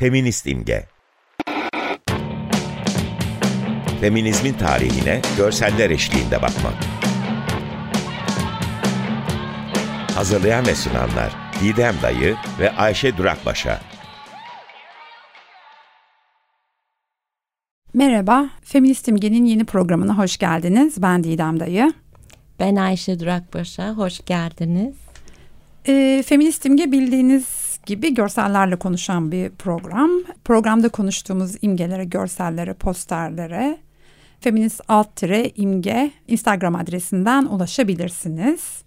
Feminist imge. Feminizmin tarihine görseller eşliğinde bakmak. Hazırlayan ve sunanlar Didem Dayı ve Ayşe Durakbaşa. Merhaba, Feminist İmge'nin yeni programına hoş geldiniz. Ben Didem Dayı. Ben Ayşe Durakbaşa, hoş geldiniz. E, Feminist İmge bildiğiniz gibi görsellerle konuşan bir program. Programda konuştuğumuz imgelere, görsellere, posterlere feminist alt tire imge Instagram adresinden ulaşabilirsiniz.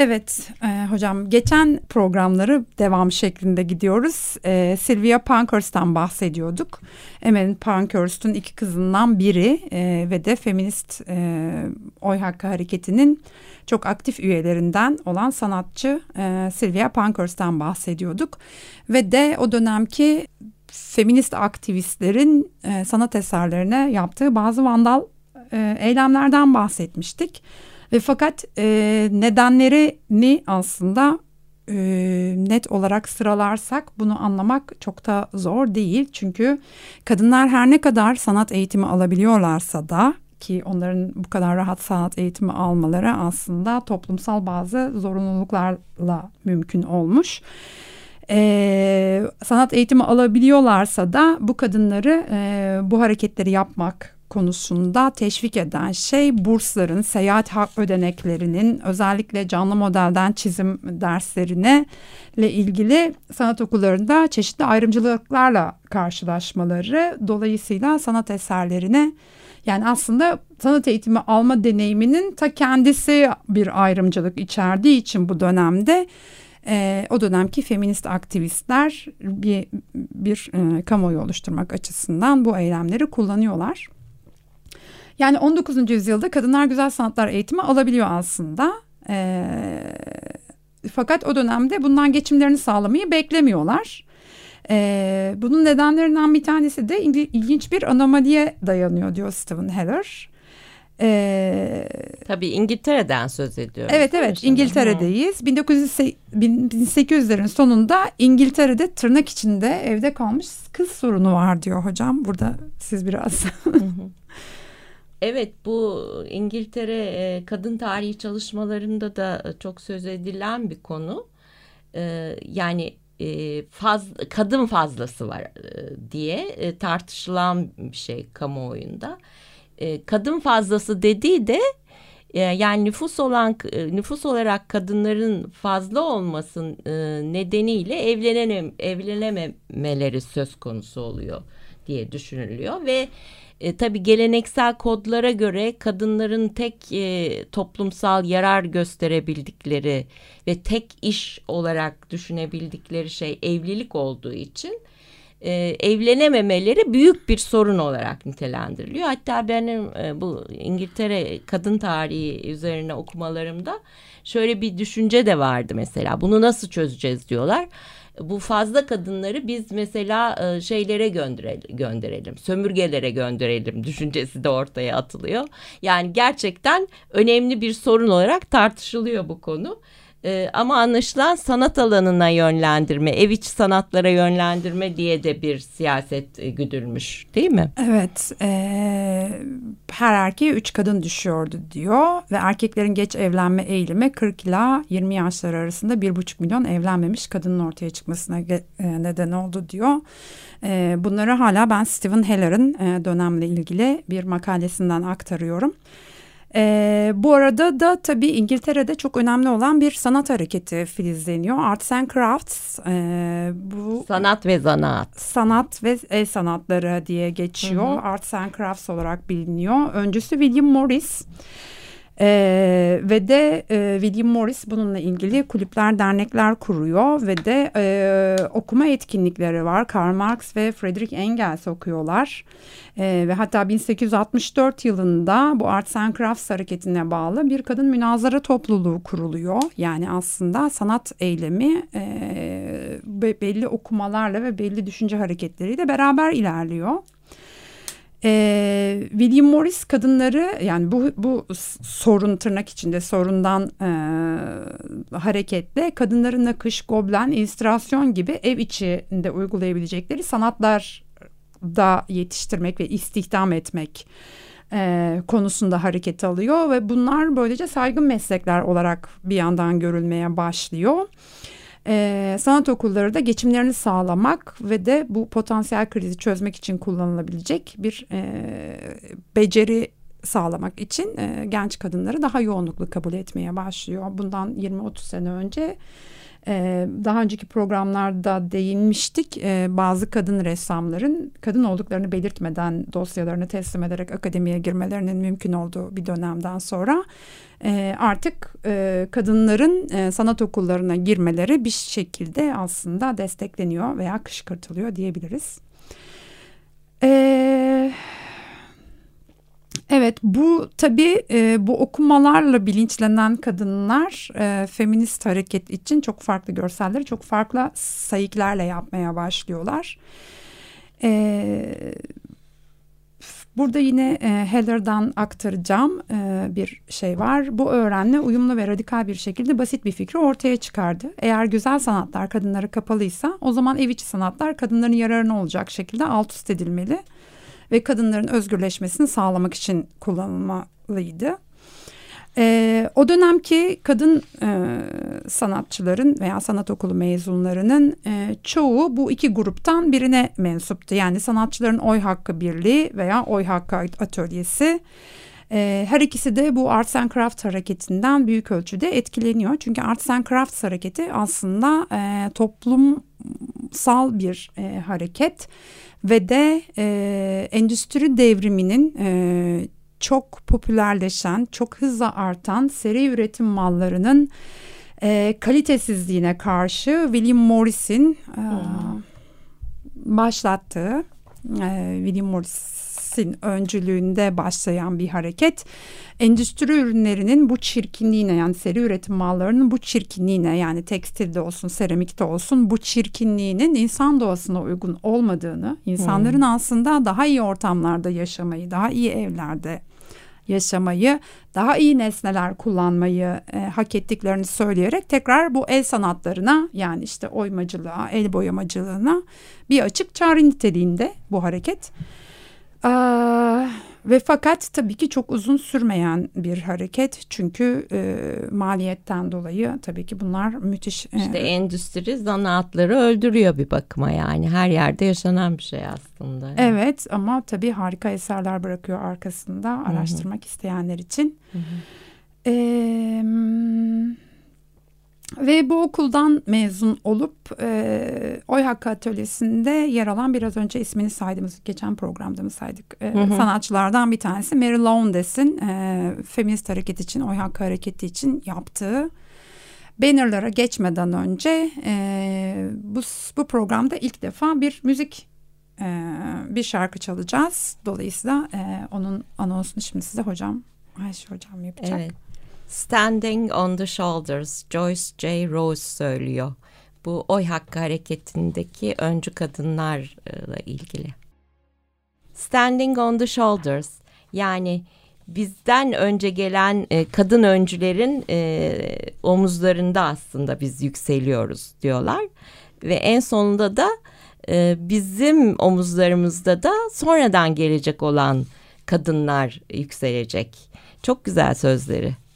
Evet e, hocam geçen programları devam şeklinde gidiyoruz. E, Sylvia Pankhurst'tan bahsediyorduk. Emmeline Pankhurst'un iki kızından biri e, ve de feminist e, oy hakkı hareketinin çok aktif üyelerinden olan sanatçı e, Sylvia Pankhurst'tan bahsediyorduk. Ve de o dönemki feminist aktivistlerin e, sanat eserlerine yaptığı bazı vandal e, eylemlerden bahsetmiştik. Ve fakat e, nedenlerini aslında e, net olarak sıralarsak bunu anlamak çok da zor değil. Çünkü kadınlar her ne kadar sanat eğitimi alabiliyorlarsa da ki onların bu kadar rahat sanat eğitimi almaları aslında toplumsal bazı zorunluluklarla mümkün olmuş. Ee, sanat eğitimi alabiliyorlarsa da bu kadınları e, bu hareketleri yapmak konusunda teşvik eden şey bursların, seyahat hak ödeneklerinin özellikle canlı modelden çizim derslerine ile ilgili sanat okullarında çeşitli ayrımcılıklarla karşılaşmaları dolayısıyla sanat eserlerine yani aslında sanat eğitimi alma deneyiminin ta kendisi bir ayrımcılık içerdiği için bu dönemde e, o dönemki feminist aktivistler bir, bir e, kamuoyu oluşturmak açısından bu eylemleri kullanıyorlar. Yani 19. yüzyılda kadınlar güzel sanatlar eğitimi alabiliyor aslında. E, fakat o dönemde bundan geçimlerini sağlamayı beklemiyorlar. E, bunun nedenlerinden bir tanesi de ilginç bir anomaliye dayanıyor diyor Stephen Heller. Ee, Tabii İngiltere'den söz ediyoruz. Evet evet İngiltere'deyiz. 1800'lerin sonunda İngiltere'de tırnak içinde evde kalmış kız sorunu var diyor hocam. Burada siz biraz. Evet bu İngiltere e, kadın tarihi çalışmalarında da çok söz edilen bir konu. E, yani e, faz, kadın fazlası var diye tartışılan bir şey kamuoyunda. Kadın fazlası dediği de yani nüfus olan nüfus olarak kadınların fazla olmasın nedeniyle evlenem evlenememeleri söz konusu oluyor diye düşünülüyor ve e, tabii geleneksel kodlara göre kadınların tek e, toplumsal yarar gösterebildikleri ve tek iş olarak düşünebildikleri şey evlilik olduğu için e, evlenememeleri büyük bir sorun olarak nitelendiriliyor. Hatta benim e, bu İngiltere kadın tarihi üzerine okumalarımda şöyle bir düşünce de vardı mesela. Bunu nasıl çözeceğiz diyorlar bu fazla kadınları biz mesela e, şeylere gönderelim, gönderelim, sömürgelere gönderelim düşüncesi de ortaya atılıyor. Yani gerçekten önemli bir sorun olarak tartışılıyor bu konu. E, ama anlaşılan sanat alanına yönlendirme, ev içi sanatlara yönlendirme diye de bir siyaset e, güdülmüş değil mi? Evet. E, her erkeğe üç kadın düşüyordu diyor ve erkeklerin geç evlenme eğilimi 40 ila 20 yaşlar arasında bir buçuk milyon evlenmemiş kadının ortaya çıkmasına e, neden oldu diyor. E, bunları hala ben Stephen Heller'ın e, dönemle ilgili bir makalesinden aktarıyorum. E, bu arada da tabii İngiltere'de çok önemli olan bir sanat hareketi filizleniyor. Arts and Crafts. E, bu sanat ve zanaat. Sanat ve el sanatları diye geçiyor. Hı hı. Arts and Crafts olarak biliniyor. Öncüsü William Morris. Ee, ve de e, William Morris bununla ilgili kulüpler, dernekler kuruyor ve de e, okuma etkinlikleri var. Karl Marx ve Friedrich Engels okuyorlar. E, ve hatta 1864 yılında bu Arts and Crafts hareketine bağlı bir kadın münazara topluluğu kuruluyor. Yani aslında sanat eylemi e, belli okumalarla ve belli düşünce hareketleriyle beraber ilerliyor. E, William Morris kadınları yani bu bu sorun tırnak içinde sorundan e, hareketle kadınların nakış, goblen, illüstrasyon gibi ev içinde uygulayabilecekleri sanatlar da yetiştirmek ve istihdam etmek e, konusunda hareket alıyor ve bunlar böylece saygın meslekler olarak bir yandan görülmeye başlıyor. E, sanat okulları da geçimlerini sağlamak ve de bu potansiyel krizi çözmek için kullanılabilecek bir e, beceri sağlamak için e, genç kadınları daha yoğunluklu kabul etmeye başlıyor. Bundan 20-30 sene önce daha önceki programlarda değinmiştik. Ee, bazı kadın ressamların kadın olduklarını belirtmeden dosyalarını teslim ederek akademiye girmelerinin mümkün olduğu bir dönemden sonra e, artık e, kadınların e, sanat okullarına girmeleri bir şekilde aslında destekleniyor veya kışkırtılıyor diyebiliriz. Evet. Evet bu tabii e, bu okumalarla bilinçlenen kadınlar e, feminist hareket için çok farklı görselleri çok farklı sayıklarla yapmaya başlıyorlar. E, burada yine e, Heller'dan aktaracağım e, bir şey var. Bu öğrenme uyumlu ve radikal bir şekilde basit bir fikri ortaya çıkardı. Eğer güzel sanatlar kadınlara kapalıysa o zaman ev içi sanatlar kadınların yararına olacak şekilde alt üst edilmeli ve kadınların özgürleşmesini sağlamak için kullanılmalıydı. E, o dönemki kadın e, sanatçıların veya sanat okulu mezunlarının e, çoğu bu iki gruptan birine mensuptu. Yani sanatçıların oy hakkı birliği veya oy hakkı atölyesi. E, her ikisi de bu Arts and Crafts hareketinden büyük ölçüde etkileniyor. Çünkü Arts and Crafts hareketi aslında e, toplumsal bir e, hareket ve de e, endüstri devriminin e, çok popülerleşen, çok hızla artan seri üretim mallarının e, kalitesizliğine karşı William Morris'in e, başlattığı e, William Morris Marx'in öncülüğünde başlayan bir hareket. Endüstri ürünlerinin bu çirkinliğine yani seri üretim mallarının bu çirkinliğine yani tekstilde olsun seramikte olsun bu çirkinliğinin insan doğasına uygun olmadığını, insanların hmm. aslında daha iyi ortamlarda yaşamayı, daha iyi evlerde yaşamayı, daha iyi nesneler kullanmayı e, hak ettiklerini söyleyerek tekrar bu el sanatlarına yani işte oymacılığa, el boyamacılığına bir açık çağrı niteliğinde bu hareket. Ee, ve fakat tabii ki çok uzun sürmeyen bir hareket çünkü e, maliyetten dolayı tabii ki bunlar müthiş. E, işte endüstri zanaatları öldürüyor bir bakıma yani her yerde yaşanan bir şey aslında. Yani. Evet ama tabii harika eserler bırakıyor arkasında araştırmak Hı -hı. isteyenler için. Hı -hı. Ve bu okuldan mezun olup e, Oy Hakkı Atölyesi'nde yer alan biraz önce ismini saydığımız geçen programda mı saydık e, hı hı. sanatçılardan bir tanesi Mary Lowndes''in e, feminist hareket için Oy Hakkı Hareketi için yaptığı bannerlara geçmeden önce e, bu, bu programda ilk defa bir müzik e, bir şarkı çalacağız. Dolayısıyla e, onun anonsunu şimdi size hocam Ayşe hocam yapacak. Evet. Standing on the Shoulders Joyce J. Rose söylüyor. Bu oy hakkı hareketindeki öncü kadınlarla ilgili. Standing on the Shoulders yani bizden önce gelen e, kadın öncülerin e, omuzlarında aslında biz yükseliyoruz diyorlar. Ve en sonunda da e, bizim omuzlarımızda da sonradan gelecek olan kadınlar yükselecek. Çok güzel sözleri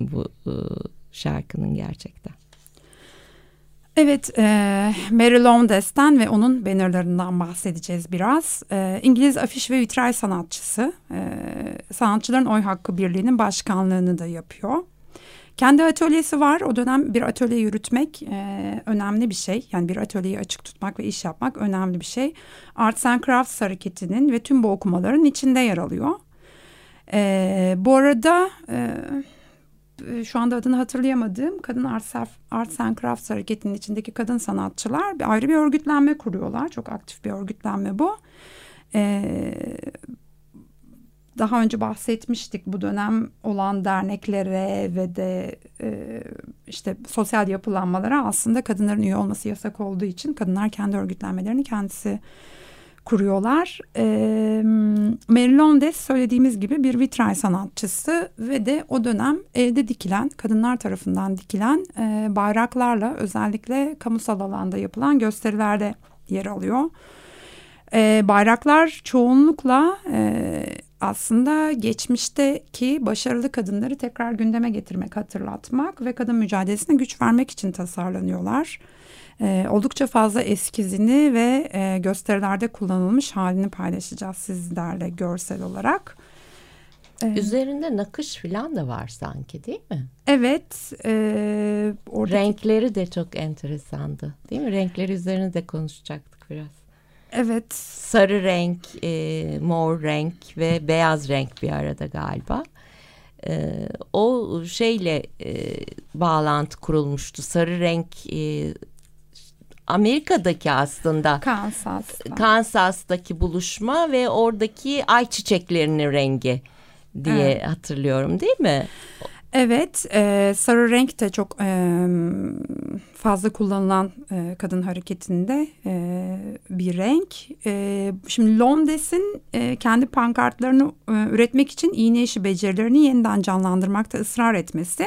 bu e, şarkının gerçekten. Evet, e, Mary Lowndes''ten ve onun bannerlarından bahsedeceğiz biraz. E, İngiliz afiş ve vitray sanatçısı, e, sanatçıların oy hakkı birliğinin başkanlığını da yapıyor. Kendi atölyesi var. O dönem bir atölye yürütmek e, önemli bir şey. Yani bir atölyeyi açık tutmak ve iş yapmak önemli bir şey. Arts and Crafts hareketinin ve tüm bu okumaların içinde yer alıyor. E, bu arada... E, şu anda adını hatırlayamadığım Kadın Arts, Arts and Crafts hareketinin içindeki kadın sanatçılar bir ayrı bir örgütlenme kuruyorlar. Çok aktif bir örgütlenme bu. Ee, daha önce bahsetmiştik bu dönem olan derneklere ve de e, işte sosyal yapılanmalara aslında kadınların üye olması yasak olduğu için kadınlar kendi örgütlenmelerini kendisi kuruyorlar. E, Mary söylediğimiz gibi bir vitray sanatçısı ve de o dönem evde dikilen, kadınlar tarafından dikilen e, bayraklarla özellikle kamusal alanda yapılan gösterilerde yer alıyor. E, bayraklar çoğunlukla e, aslında geçmişteki başarılı kadınları tekrar gündeme getirmek, hatırlatmak ve kadın mücadelesine güç vermek için tasarlanıyorlar. E, oldukça fazla eskizini ve e, gösterilerde kullanılmış halini paylaşacağız sizlerle görsel olarak. E, Üzerinde nakış falan da var sanki değil mi? Evet. E, oradaki... Renkleri de çok enteresandı değil mi? Renkleri üzerine de konuşacaktık biraz. Evet. Sarı renk, e, mor renk ve beyaz renk bir arada galiba. E, o şeyle e, bağlantı kurulmuştu. Sarı renk e, Amerika'daki aslında Kansas'ta. Kansas'taki buluşma ve oradaki ay çiçeklerinin rengi diye evet. hatırlıyorum değil mi? Evet, e, sarı renk de çok e, fazla kullanılan e, kadın hareketinde e, bir renk. E, şimdi Londes'in e, kendi pankartlarını e, üretmek için iğne işi becerilerini yeniden canlandırmakta ısrar etmesi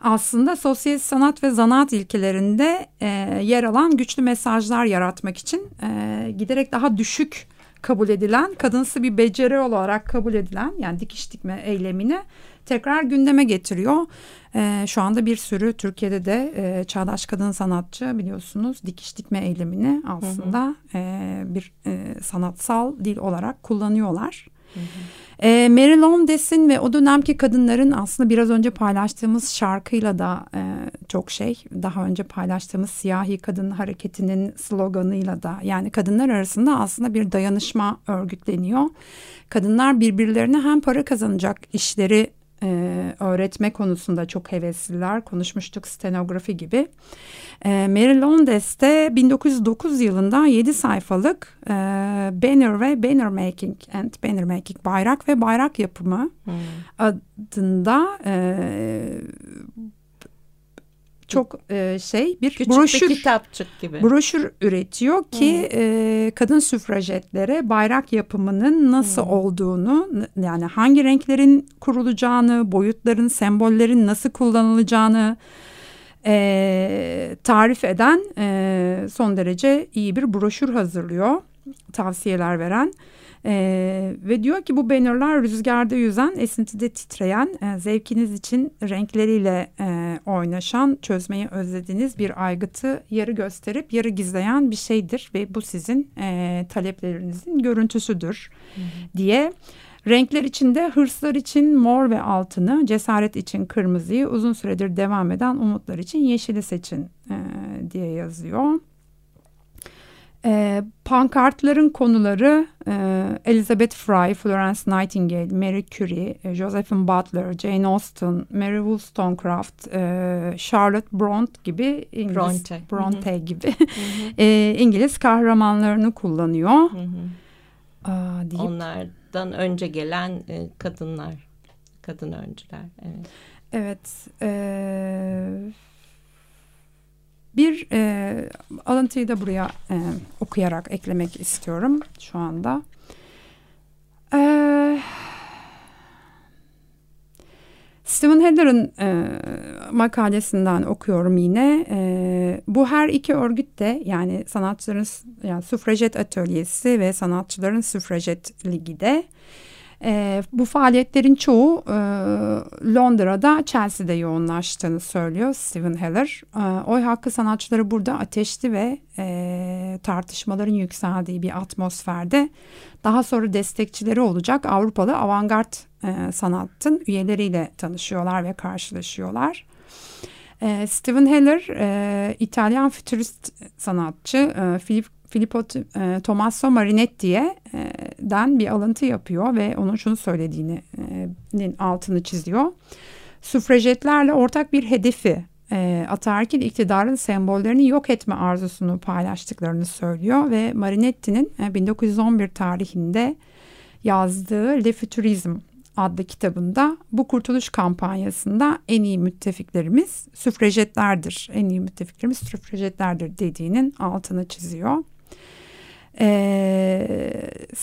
aslında sosyal sanat ve zanaat ilkelerinde e, yer alan güçlü mesajlar yaratmak için e, giderek daha düşük kabul edilen kadınsı bir beceri olarak kabul edilen yani dikiş dikme eylemini tekrar gündeme getiriyor. E, şu anda bir sürü Türkiye'de de e, çağdaş kadın sanatçı biliyorsunuz dikiş dikme eylemini aslında hı hı. E, bir e, sanatsal dil olarak kullanıyorlar. Hı hı. E, Mary Londes'in ve o dönemki kadınların aslında biraz önce paylaştığımız şarkıyla da e, çok şey daha önce paylaştığımız siyahi kadın hareketinin sloganıyla da yani kadınlar arasında aslında bir dayanışma örgütleniyor. Kadınlar birbirlerine hem para kazanacak işleri e, öğretme konusunda çok hevesliler. Konuşmuştuk stenografi gibi. E, Mary Londes de 1909 yılında 7 sayfalık e, Banner ve Banner Making and Banner Making bayrak ve bayrak yapımı hmm. adında e, çok e, şey bir Küçük broşür bir kitapçık gibi broşür üretiyor ki hmm. e, kadın süfrajetlere bayrak yapımının nasıl hmm. olduğunu yani hangi renklerin kurulacağını boyutların sembollerin nasıl kullanılacağını e, tarif eden e, son derece iyi bir broşür hazırlıyor tavsiyeler veren. Ee, ve diyor ki bu bannerlar rüzgarda yüzen, esintide titreyen, e, zevkiniz için renkleriyle e, oynaşan, çözmeyi özlediğiniz bir aygıtı yarı gösterip yarı gizleyen bir şeydir ve bu sizin e, taleplerinizin görüntüsüdür hı hı. diye. Renkler içinde hırslar için mor ve altını, cesaret için kırmızıyı, uzun süredir devam eden umutlar için yeşili seçin e, diye yazıyor. E, pankartların konuları e, Elizabeth Fry, Florence Nightingale, Mary Curie, e, Josephine Butler, Jane Austen, Mary Wollstonecraft, e, Charlotte Bronte gibi İngiliz, Bronte, Bronte Hı-hı. gibi e, İngiliz kahramanlarını kullanıyor. Aa, deyip, Onlardan önce gelen e, kadınlar, kadın öncüler. Evet. Evet. Evet. Bir e, alıntıyı da buraya e, okuyarak eklemek istiyorum şu anda. E, Stephen Heller'ın e, makalesinden okuyorum yine. E, bu her iki örgüt de yani sanatçıların yani süfrajet atölyesi ve sanatçıların süfrajet ligi de e, bu faaliyetlerin çoğu e, Londra'da, Chelsea'de yoğunlaştığını söylüyor Stephen Heller. E, oy hakkı sanatçıları burada ateşli ve e, tartışmaların yükseldiği bir atmosferde daha sonra destekçileri olacak Avrupalı avantgard e, sanatın üyeleriyle tanışıyorlar ve karşılaşıyorlar. E, Stephen Heller, e, İtalyan fütürist sanatçı e, Philip Filippo e, Tommaso Marinetti'den bir alıntı yapıyor ve onun şunu söylediğinin altını çiziyor. Süfrajetlerle ortak bir hedefi e, ataerkil iktidarın sembollerini yok etme arzusunu paylaştıklarını söylüyor ve Marinetti'nin e, 1911 tarihinde yazdığı Le Futurism adlı kitabında bu kurtuluş kampanyasında en iyi müttefiklerimiz süfrajetlerdir. En iyi müttefiklerimiz süfrajetlerdir dediğinin altını çiziyor.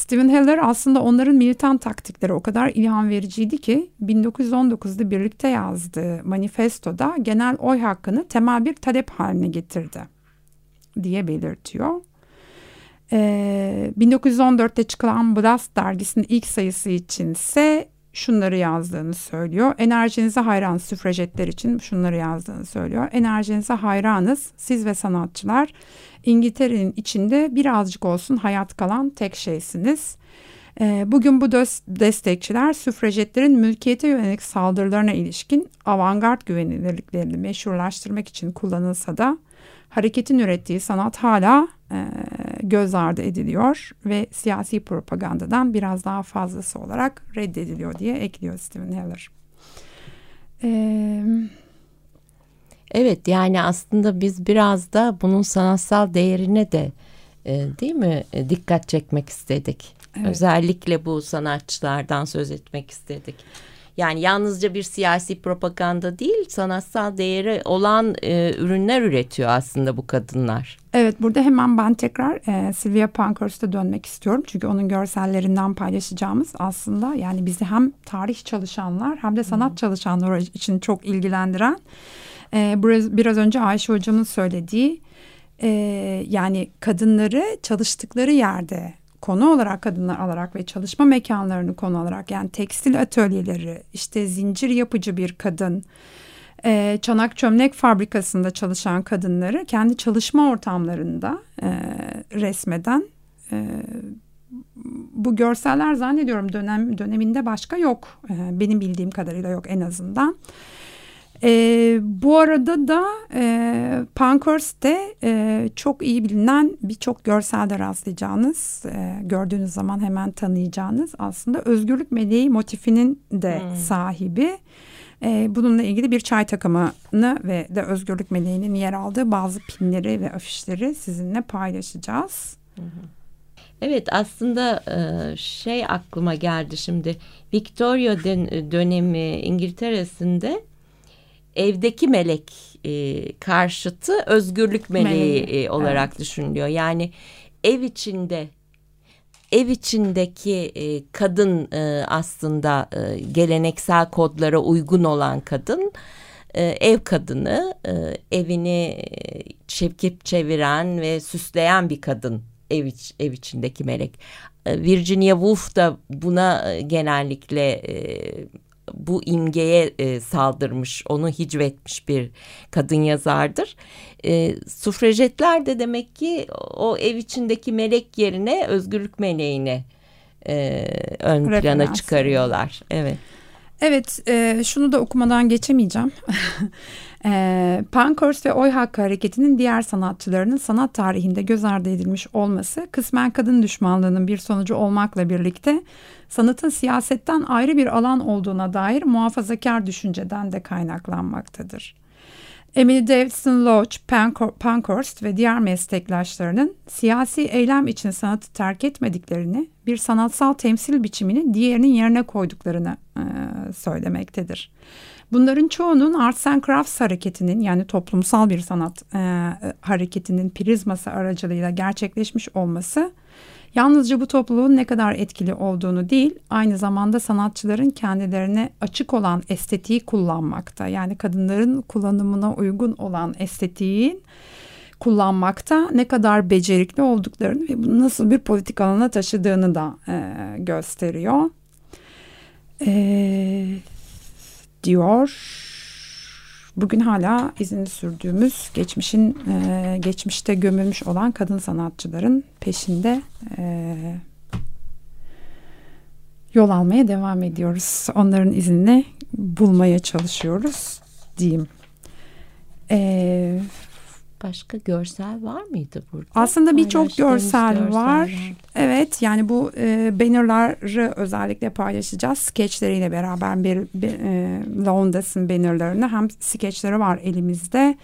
Stephen Heller aslında onların militan taktikleri o kadar ilham vericiydi ki 1919'da birlikte yazdığı manifestoda genel oy hakkını temel bir talep haline getirdi diye belirtiyor. Ee, 1914'te çıkan Blast dergisinin ilk sayısı içinse şunları yazdığını söylüyor. Enerjinize hayran süfrajetler için şunları yazdığını söylüyor. Enerjinize hayranız siz ve sanatçılar İngiltere'nin içinde birazcık olsun hayat kalan tek şeysiniz. Ee, bugün bu destekçiler süfrajetlerin mülkiyete yönelik saldırılarına ilişkin avantgard güvenilirliklerini meşrulaştırmak için kullanılsa da hareketin ürettiği sanat hala e, göz ardı ediliyor ve siyasi propagandadan biraz daha fazlası olarak reddediliyor diye ekliyor Stephen Heller. Evet. Evet yani aslında biz biraz da bunun sanatsal değerine de e, değil mi e, dikkat çekmek istedik. Evet. Özellikle bu sanatçılardan söz etmek istedik. Yani yalnızca bir siyasi propaganda değil, sanatsal değeri olan e, ürünler üretiyor aslında bu kadınlar. Evet, burada hemen ben tekrar e, Sylvia Pankhurst'a dönmek istiyorum. Çünkü onun görsellerinden paylaşacağımız aslında yani bizi hem tarih çalışanlar hem de sanat hmm. çalışanları için çok ilgilendiren e, biraz, biraz önce Ayşe hocamın söylediği e, yani kadınları çalıştıkları yerde konu olarak kadınlar alarak ve çalışma mekanlarını konu alarak yani tekstil atölyeleri işte zincir yapıcı bir kadın e, çanak çömlek fabrikasında çalışan kadınları kendi çalışma ortamlarında e, resmeden e, bu görseller zannediyorum dönem döneminde başka yok e, benim bildiğim kadarıyla yok en azından. E, bu arada da e, Pankhurst'te e, çok iyi bilinen birçok görselde rastlayacağınız, e, gördüğünüz zaman hemen tanıyacağınız aslında özgürlük meleği motifinin de hmm. sahibi. E, bununla ilgili bir çay takımını ve de özgürlük meleğinin yer aldığı bazı pinleri ve afişleri sizinle paylaşacağız. Evet aslında şey aklıma geldi şimdi Victoria dönemi İngiltere'sinde evdeki melek e, karşıtı özgürlük meleği e, olarak evet. düşünülüyor. Yani ev içinde ev içindeki e, kadın e, aslında e, geleneksel kodlara uygun olan kadın e, ev kadını e, evini e, çekip çeviren ve süsleyen bir kadın ev, iç, ev içindeki melek. E, Virginia Woolf da buna e, genellikle e, bu imgeye e, saldırmış, onu hicvetmiş bir kadın yazardır. E, sufrajetler de demek ki o ev içindeki melek yerine özgürlük meleğini e, ön Referans. plana çıkarıyorlar. Evet. Evet, e, şunu da okumadan geçemeyeceğim. e, Pankhurst ve Oy Hakkı Hareketi'nin diğer sanatçılarının sanat tarihinde göz ardı edilmiş olması kısmen kadın düşmanlığının bir sonucu olmakla birlikte sanatın siyasetten ayrı bir alan olduğuna dair muhafazakar düşünceden de kaynaklanmaktadır. Emily Davidson Lodge, Pankhurst ve diğer meslektaşlarının siyasi eylem için sanatı terk etmediklerini, bir sanatsal temsil biçimini diğerinin yerine koyduklarını e, söylemektedir. Bunların çoğunun Arts and Crafts hareketinin yani toplumsal bir sanat e, hareketinin prizması aracılığıyla gerçekleşmiş olması Yalnızca bu topluluğun ne kadar etkili olduğunu değil, aynı zamanda sanatçıların kendilerine açık olan estetiği kullanmakta. Yani kadınların kullanımına uygun olan estetiğin kullanmakta ne kadar becerikli olduklarını ve bunu nasıl bir politik alana taşıdığını da e, gösteriyor. E, diyor bugün hala izini sürdüğümüz geçmişin e, geçmişte gömülmüş olan kadın sanatçıların peşinde e, yol almaya devam ediyoruz. Onların izini bulmaya çalışıyoruz diyeyim. E, Başka görsel var mıydı burada? Aslında birçok görsel var. Evet yani bu e, bannerları özellikle paylaşacağız. Skeçleriyle beraber bir, bir e, Laundas'ın bannerlarını hem skeçleri var elimizde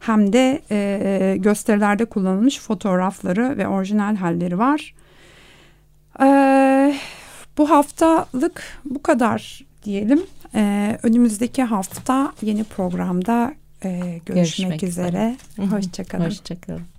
hem de e, gösterilerde kullanılmış fotoğrafları ve orijinal halleri var. E, bu haftalık bu kadar diyelim. E, önümüzdeki hafta yeni programda e, görüşmek, görüşmek üzere. üzere. Hoşçakalın. Hoşçakalın.